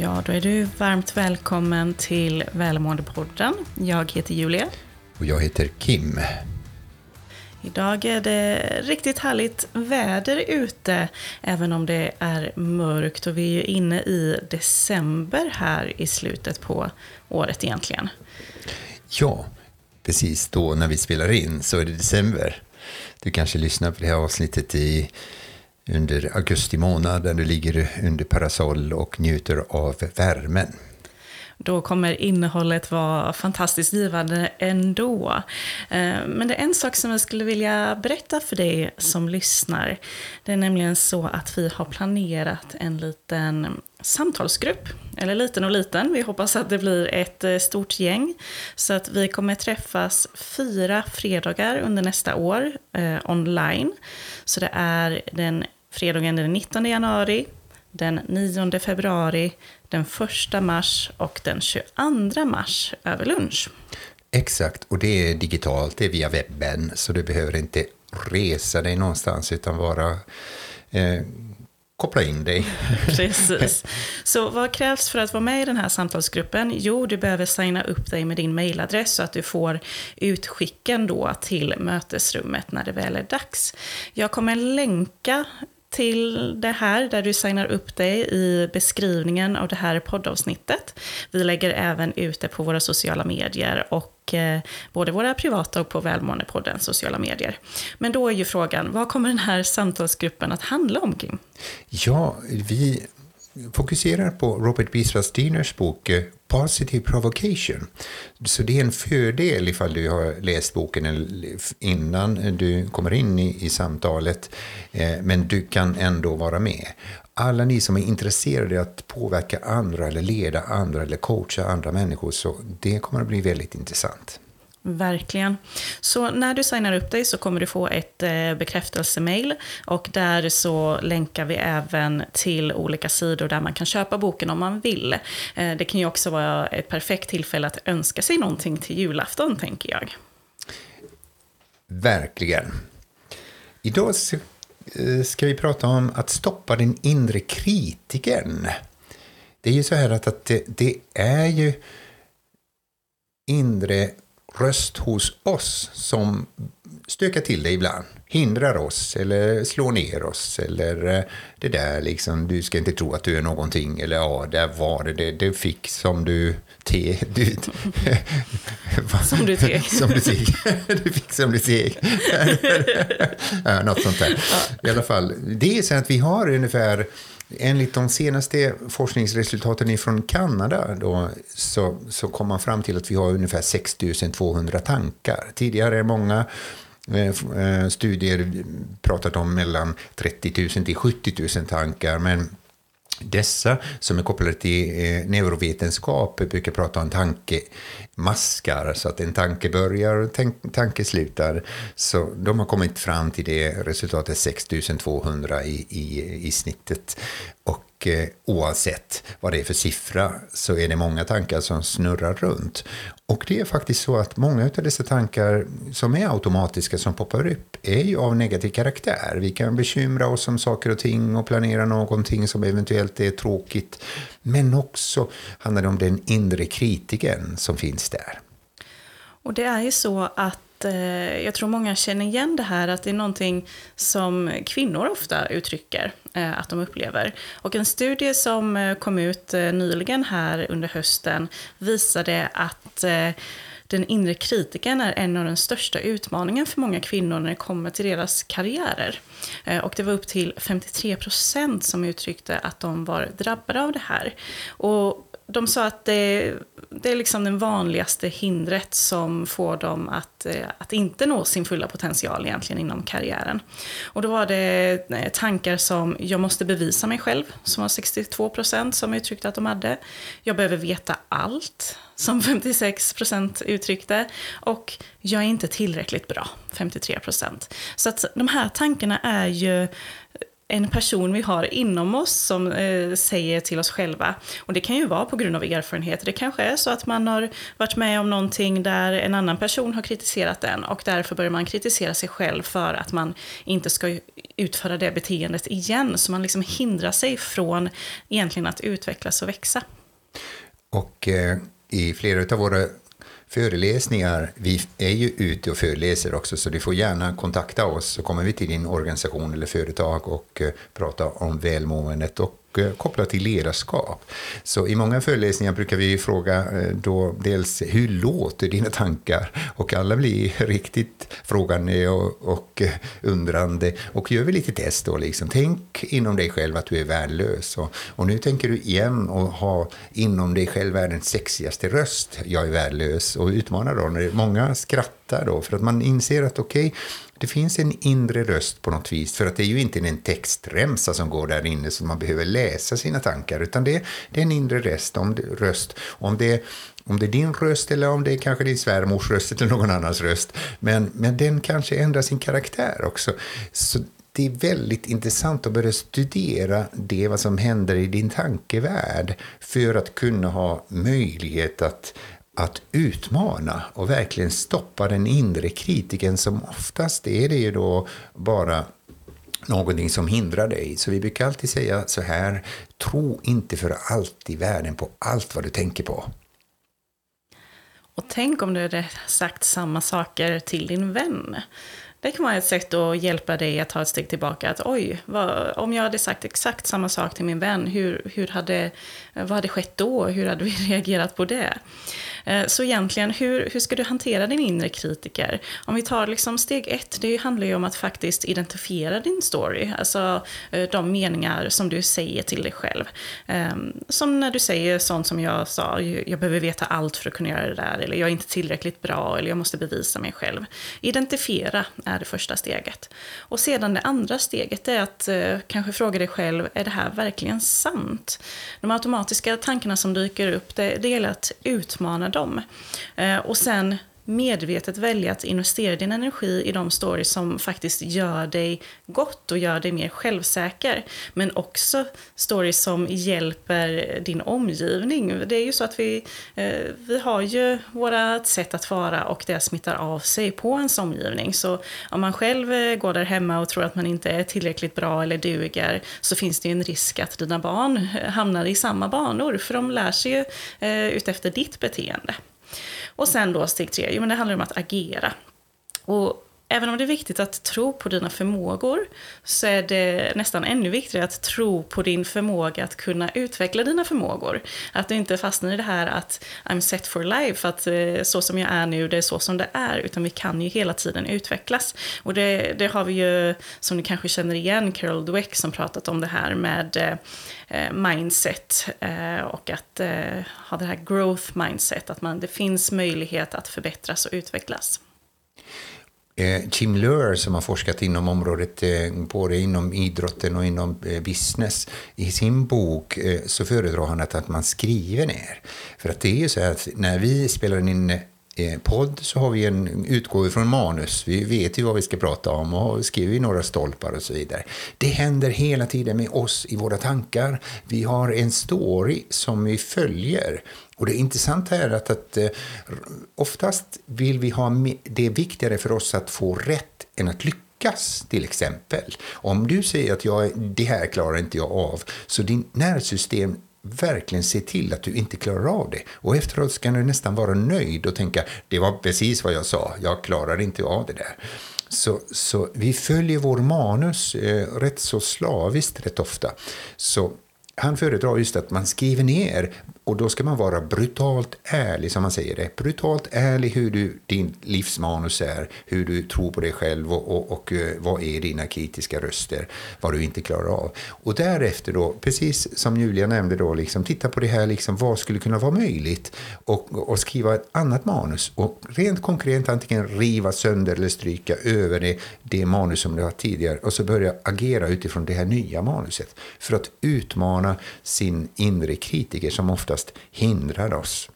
Ja, då är du varmt välkommen till Välmåendepodden. Jag heter Julia. Och jag heter Kim. Idag är det riktigt härligt väder ute, även om det är mörkt och vi är ju inne i december här i slutet på året egentligen. Ja, precis då när vi spelar in så är det december. Du kanske lyssnar på det här avsnittet i under augusti månad där du ligger under parasoll och njuter av värmen. Då kommer innehållet vara fantastiskt givande ändå. Eh, men det är en sak som jag skulle vilja berätta för dig som lyssnar. Det är nämligen så att vi har planerat en liten samtalsgrupp. Eller liten och liten, vi hoppas att det blir ett eh, stort gäng. Så att vi kommer träffas fyra fredagar under nästa år eh, online. Så det är den fredagen den 19 januari, den 9 februari, den 1 mars och den 22 mars över lunch. Exakt, och det är digitalt, det är via webben, så du behöver inte resa dig någonstans utan bara eh, koppla in dig. Precis. Så vad krävs för att vara med i den här samtalsgruppen? Jo, du behöver signa upp dig med din mailadress så att du får utskicken då till mötesrummet när det väl är dags. Jag kommer länka till det här där du signar upp dig i beskrivningen av det här poddavsnittet. Vi lägger även ut det på våra sociala medier och eh, både våra privata och på Välmåendepoddens sociala medier. Men då är ju frågan, vad kommer den här samtalsgruppen att handla om, Kim? Ja, vi fokuserar på Robert B. Diners bok eh, Positive Provocation. Så det är en fördel ifall du har läst boken innan du kommer in i, i samtalet, eh, men du kan ändå vara med. Alla ni som är intresserade av att påverka andra eller leda andra eller coacha andra människor, så det kommer att bli väldigt intressant. Verkligen. Så när du signar upp dig så kommer du få ett eh, bekräftelsemail och där så länkar vi även till olika sidor där man kan köpa boken om man vill. Eh, det kan ju också vara ett perfekt tillfälle att önska sig någonting till julafton, tänker jag. Verkligen. Idag eh, ska vi prata om att stoppa den inre kritiken. Det är ju så här att, det, det är ju inre röst hos oss som stökar till det ibland. Hindrar oss eller slår ner oss. Eller eh, det där liksom, du ska inte tro att du är någonting. Eller ja, där var det, det, det fick som du te... Du, som du teg. som du teg. du fick som du teg. ja, något sånt där. I alla fall, det är så att vi har ungefär Enligt de senaste forskningsresultaten från Kanada då, så, så kom man fram till att vi har ungefär 6200 tankar. Tidigare är många eh, eh studier pratat om mellan 30 000 till 70 000 tankar. Men dessa som är kopplade till eh, neurovetenskap brukar prata om tankemaskar, så att en tanke börjar och en tanke slutar. Så de har kommit fram till det resultatet 6200 i, i, i snittet. Och och eh, oavsett vad det är för siffra så är det många tankar som snurrar runt. Och det är faktiskt så att många av dessa tankar som är automatiska som poppar upp är ju av negativ karaktär. Vi kan bekymra oss om saker och ting och planera någonting som eventuellt är tråkigt. Men också handlar det om den inre kritiken som finns där. Och det är ju så att Eh, jag tror många känner igen det här att det är någonting som kvinnor ofta uttrycker eh, att de upplever. Och en studie som eh, kom ut eh, nyligen här under hösten visade att eh, den inre kritiken är en av de största utmaningarna för många kvinnor när det kommer till deras karriärer. Och det var upp till 53 procent som uttryckte att de var drabbade av det här. Och de sa att det, det är liksom det vanligaste hindret som får dem att, eh, att inte nå sin fulla potential egentligen inom karriären. Och då var det eh, tankar som jag måste bevisa mig själv, som var 62 procent som uttryckte att de hade. Jag behöver veta allt, som 56 procent uttryckte. Och jag är inte tillräckligt bra, 53 procent. Så att de här tankarna är ju en person vi har inom oss som eh, säger till oss själva. Och det kan ju vara på grund av erfarenhet. Det kanske är så att man har varit med om någonting där en annan person har kritiserat den och därför börjar man kritisera sig själv för att man inte ska utföra det beteendet igen. Så man liksom hindrar sig från egentligen att utvecklas och växa. Och eh, i flera av våra föreläsningar, vi är ju ute och föreläser också, så du får gärna kontakta oss så kommer vi till din organisation eller företag och eh, prata om välmåendet och Eh, kopplat till ledarskap. Så i många föreläsningar brukar vi fråga eh, då dels hur låter dina tankar? Och alla blir riktigt frågande och, och eh, undrande. Och gör vi lite test då, liksom. tänk inom dig själv att du är värdelös. Och, och nu tänker du igen och ha inom dig själv världens sexigaste röst, jag är värdelös. Och utmana då, när många skrattar då, för att man inser att okej, okay, det finns en inre röst på något vis, för att det är ju inte en textremsa som går där inne så man behöver läsa sina tankar, utan det, det är en inre röst. Om det, röst. Om, det, om det är din röst eller om det är kanske din svärmors röst eller någon annans röst, men, men den kanske ändrar sin karaktär också. Så det är väldigt intressant att börja studera det vad som händer i din tankevärld för att kunna ha möjlighet att att utmana och verkligen stoppa den inre kritiken som oftast är det ju då bara någonting som hindrar dig. Så vi brukar alltid säga så här, tro inte för allt i världen på allt vad du tänker på. Och tänk om du hade sagt samma saker till din vän. Det kan vara ett sätt att hjälpa dig att ta ett steg tillbaka. Att oj, vad, om jag hade sagt exakt samma sak till min vän, hur, hur hade, vad hade skett då? Hur hade vi reagerat på det? Eh, så egentligen, hur, hur ska du hantera din inre kritiker? Om vi tar liksom steg ett, det handlar ju om att faktiskt identifiera din story. Alltså eh, de meningar som du säger till dig själv. Ehm, som när du säger sånt som jag sa, jag behöver veta allt för att kunna göra det där. Eller jag är inte tillräckligt bra, eller jag måste bevisa mig själv. Identifiera är det första steget. Och sedan det andra steget är att eh, kanske fråga dig själv, är det här verkligen sant? De automatiska tankarna som dyker upp, det, det gäller att utmana dem. Eh, och sen medvetet välja att investera din energi i de stories som faktiskt gör dig gott och gör dig mer självsäker. Men också stories som hjälper din omgivning. Det är ju så att vi, eh, vi har ju våra sätt att vara och det smittar av sig på ens omgivning. Så om man själv eh, går där hemma och tror att man inte är tillräckligt bra eller duger så finns det ju en risk att dina barn eh, hamnar i samma banor för de lär sig ju utefter ditt beteende. Och sen då steg tre, jo men det handlar om att agera. Och Även om det är viktigt att tro på dina förmågor så är det nästan ännu viktigare att tro på din förmåga att kunna utveckla dina förmågor. Att du inte fastnar i det här att I'm set for life, att eh, så som jag är nu, det är så som det är, utan vi kan ju hela tiden utvecklas. Och det, det har vi ju, som ni kanske känner igen, Carol Dweck som pratat om det här med eh, eh, mindset och att ha det här growth mindset, att man, det finns möjlighet att förbättras och utvecklas. Eh, Jim Lur som har forskat inom området eh, både inom idrotten och inom eh, business. I sin bok eh, så föredrar han att man skriver ner. För att det är ju så att när vi spelar in eh, Eh, podd så har vi en utgåva från manus. Vi vet ju vad vi ska prata om och skriver några stolpar och så vidare. Det händer hela tiden med oss i våra tankar. Vi har en story som vi följer och det intressanta är att, att eh, oftast vill vi ha, det är viktigare för oss att få rätt än att lyckas till exempel. Om du säger att jag, det här klarar inte jag av, så din nervsystem verkligen se till att du inte klarar av det. Och efteråt ska du nästan vara nöjd och tänka, det var precis vad jag sa, jag klarar inte av det där. Så, så vi följer vår manus eh, rätt så slaviskt rätt ofta. Så han föredrar just att man skriver ner och då ska man vara brutalt ärlig, som man säger det. Brutalt ärlig hur du, din livsmanus är, hur du tror på dig själv och, och, och eh, vad är dina kritiska röster, vad du inte klarar av. Och därefter då, precis som Julia nämnde då, liksom, titta på det här, liksom, vad skulle kunna vara möjligt och, och skriva ett annat manus. Och rent konkret antingen riva sönder eller stryka över det, det manus som du har tidigare och så börja agera utifrån det här nya manuset för att utmana sin inre kritiker som ofta oftast hindrar oss.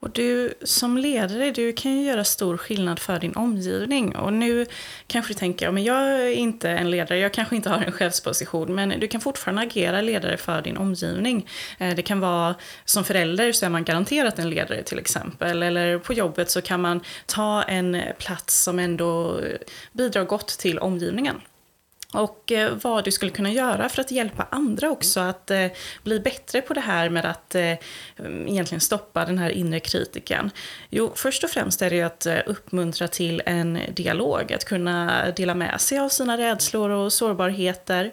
Och du som ledare, du kan ju göra stor skillnad för din omgivning. Och nu kanske du tänker, ja, men jag är inte en ledare, jag kanske inte har en chefsposition, men du kan fortfarande agera ledare för din omgivning. Eh, det kan vara, som förälder så är man garanterat en ledare till exempel, eller på jobbet så kan man ta en plats som ändå bidrar gott till omgivningen. Och eh, vad du skulle kunna göra för att hjälpa andra också att eh, bli bättre på det här med att eh, egentligen stoppa den här inre kritiken. Jo, först och främst är det ju att uppmuntra till en dialog, att kunna dela med sig av sina rädslor och sårbarheter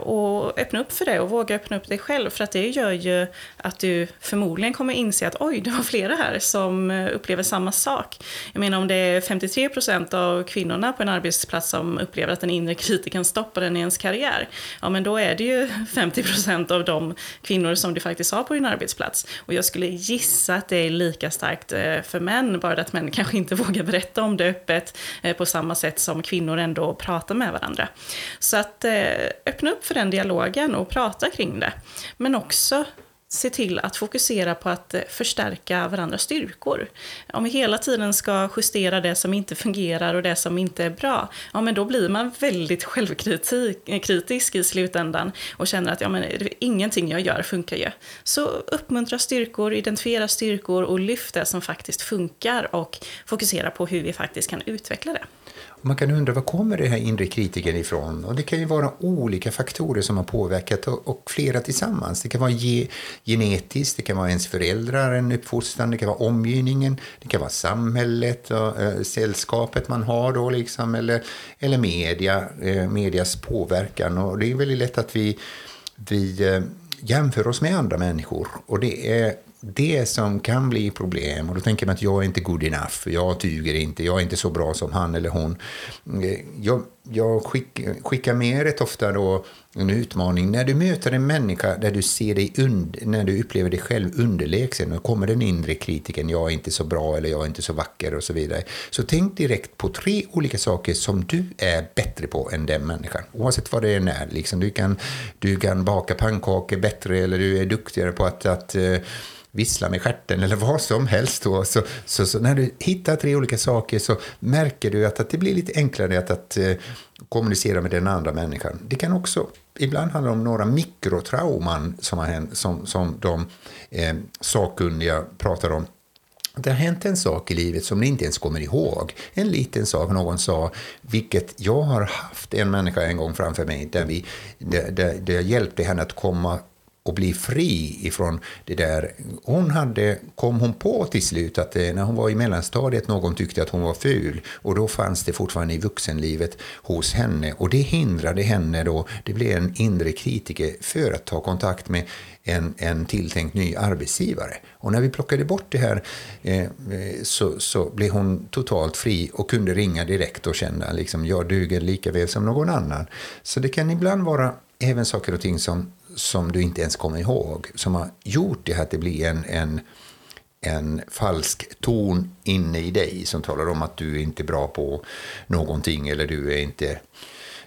och öppna upp för det och våga öppna upp dig själv för att det gör ju att du förmodligen kommer inse att oj, det var flera här som upplever samma sak. Jag menar om det är 53 procent av kvinnorna på en arbetsplats som upplever att den inre kritiken inte kan stoppa den i ens karriär, ja men då är det ju 50% av de kvinnor som du faktiskt har på din arbetsplats. Och jag skulle gissa att det är lika starkt eh, för män, bara att män kanske inte vågar berätta om det öppet eh, på samma sätt som kvinnor ändå pratar med varandra. Så att eh, öppna upp för den dialogen och prata kring det. Men också se till att fokusera på att eh, förstärka varandras styrkor. Om vi hela tiden ska justera det som inte fungerar och det som inte är bra, ja men då blir man väldigt självkritisk i slutändan och känner att ja, men ingenting jag gör funkar ju. Så uppmuntra styrkor, identifiera styrkor och lyft det som faktiskt funkar och fokusera på hur vi faktiskt kan utveckla det. Man kan undra var kommer den här inre kritiken ifrån? Och det kan ju vara olika faktorer som har påverkat och, och flera tillsammans. Det kan vara ge, genetiskt, det kan vara ens föräldrar, en uppfostran, det kan vara omgivningen, det kan vara samhället och äh, sällskapet man har då liksom, eller, eller media, äh, medias påverkan. Och det är väldigt lätt att vi, vi äh, jämför oss med andra människor och det är det som kan bli problem, och då tänker man att jag är inte good enough, jag tyger inte, jag är inte så bra som han eller hon. Eh, jag, jag skick, skickar med rätt ofta då en utmaning. När du möter en människa där du ser dig und, när du upplever dig själv underlägsen och kommer den inre kritiken, jag är inte så bra eller jag är inte så vacker och så vidare. Så tänk direkt på tre olika saker som du är bättre på än den människan. Oavsett vad det än är. Liksom, du, kan, du kan baka pannkakor bättre eller du är duktigare på att, att eh, vissla med stjärten eller vad som helst. Då. Så, så, så, när du hittar tre olika saker så märker du att, att det blir lite enklare att, att uh, kommunicera med den andra människan. Det kan också ibland handla om några mikrotrauman som, har hänt, som, som de eh, sakkunniga pratar om. Det har hänt en sak i livet som ni inte ens kommer ihåg. En liten sak någon sa, vilket jag har haft en människa en gång framför mig, där, vi, där, där, där jag hjälpte henne att komma och bli fri ifrån det där. Hon hade, kom hon på till slut att eh, när hon var i mellanstadiet någon tyckte att hon var ful och då fanns det fortfarande i vuxenlivet hos henne och det hindrade henne då, det blev en inre kritiker för att ta kontakt med en, en tilltänkt ny arbetsgivare. Och när vi plockade bort det här eh, eh så, så blev hon totalt fri och kunde ringa direkt och känna liksom jag duger lika väl som någon annan. Så det kan ibland vara även saker och ting som som du inte ens kommer ihåg som har gjort det här att det blir en, en, en falsk ton inne i dig som talar om att du inte är bra på någonting eller du är inte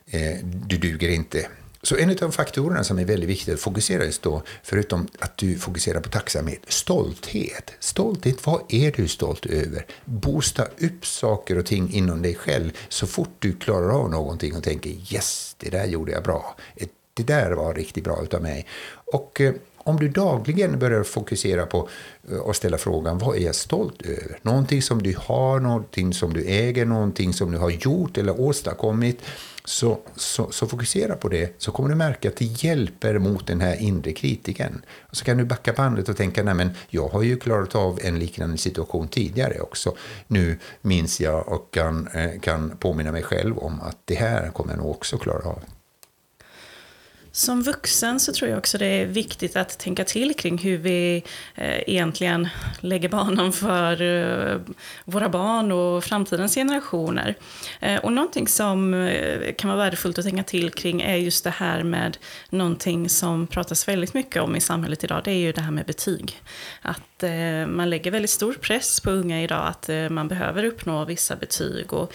eh, du duger inte. Så en av faktorerna som är väldigt viktiga att fokusera just då, förutom att du fokuserar på tacksamhet, stolthet. Stolthet, vad är du stolt över? Boosta upp saker och ting inom dig själv så fort du klarar av någonting och tänker yes, det där gjorde jag bra. Ett det där var riktigt bra utav mig. Och eh, om du dagligen börjar fokusera på eh, och ställa frågan vad är jag stolt över? Någonting som du har, någonting som du äger, någonting som du har gjort eller åstadkommit. Så, så, så fokusera på det, så kommer du märka att det hjälper mot den här inre kritiken. Och så kan du backa bandet och tänka, nej men jag har ju klarat av en liknande situation tidigare också. Nu minns jag och kan, eh, kan påminna mig själv om att det här kommer jag nog också klara av. Som vuxen så tror jag också det är viktigt att tänka till kring hur vi eh, egentligen lägger banan för eh, våra barn och framtidens generationer. Eh, och någonting som kan vara värdefullt att tänka till kring är just det här med någonting som pratas väldigt mycket om i samhället idag. Det är ju det här med betyg. Att man lägger väldigt stor press på unga idag att man behöver uppnå vissa betyg. Och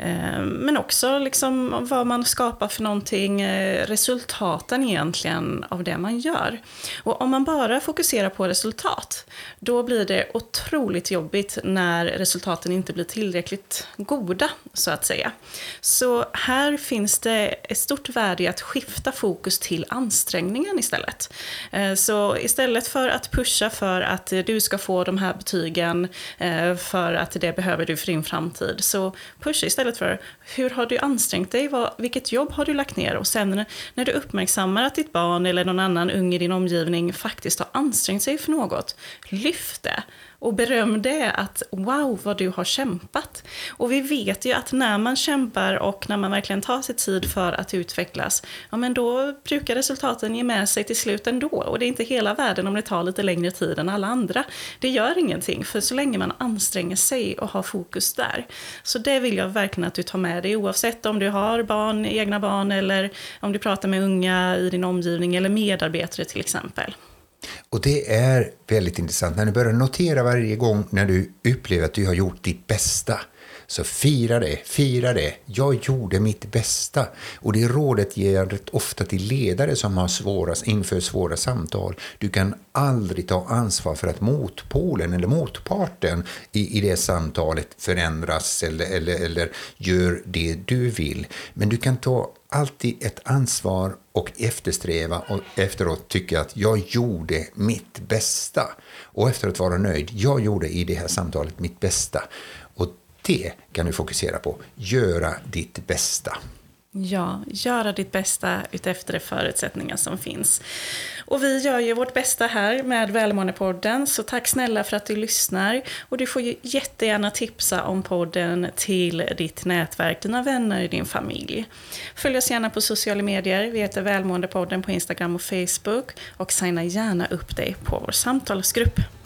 Eh, men också liksom vad man skapar för någonting, eh, resultaten egentligen av det man gör. Och om man bara fokuserar på resultat, då blir det otroligt jobbigt när resultaten inte blir tillräckligt goda, så att säga. Så här finns det ett stort värde i att skifta fokus till ansträngningen istället. Eh, så istället för att pusha för att du ska få de här betygen för att det behöver du för din framtid, så pusha istället för hur har du ansträngt dig, vilket jobb har du lagt ner? Och sen när du uppmärksammar att ditt barn eller någon annan ung i din omgivning faktiskt har ansträngt sig för något, lyft det och beröm det att wow vad du har kämpat. Och vi vet ju att när man kämpar och när man verkligen tar sig tid för att utvecklas, ja men då brukar resultaten ge med sig till slut ändå. Och det är inte hela världen om det tar lite längre tid än alla andra. Det gör ingenting, för så länge man anstränger sig och har fokus där. Så det vill jag verkligen att du tar med dig, oavsett om du har barn, egna barn eller om du pratar med unga i din omgivning eller medarbetare till exempel. Och det är väldigt intressant när du börjar notera varje gång när du upplever att du har gjort ditt bästa. Så fira det, fira det. Jag gjorde mitt bästa. Och det rådet ger jag rätt ofta till ledare som har svåra, inför svåra samtal. Du kan aldrig ta ansvar för att motpolen eller motparten i, i det samtalet förändras eller, eller, eller gör det du vill. Men du kan ta alltid ett ansvar och eftersträva och efteråt tycka att jag gjorde mitt bästa. Och efteråt vara nöjd. Jag gjorde i det här samtalet mitt bästa. Det kan du fokusera på. Göra ditt bästa. Ja, göra ditt bästa utefter de förutsättningar som finns. Och vi gör ju vårt bästa här med Välmåendepodden, så tack snälla för att du lyssnar. Och du får ju jättegärna tipsa om podden till ditt nätverk, dina vänner, din familj. Följ oss gärna på sociala medier, vi heter Välmåendepodden på Instagram och Facebook och signa gärna upp dig på vår samtalsgrupp.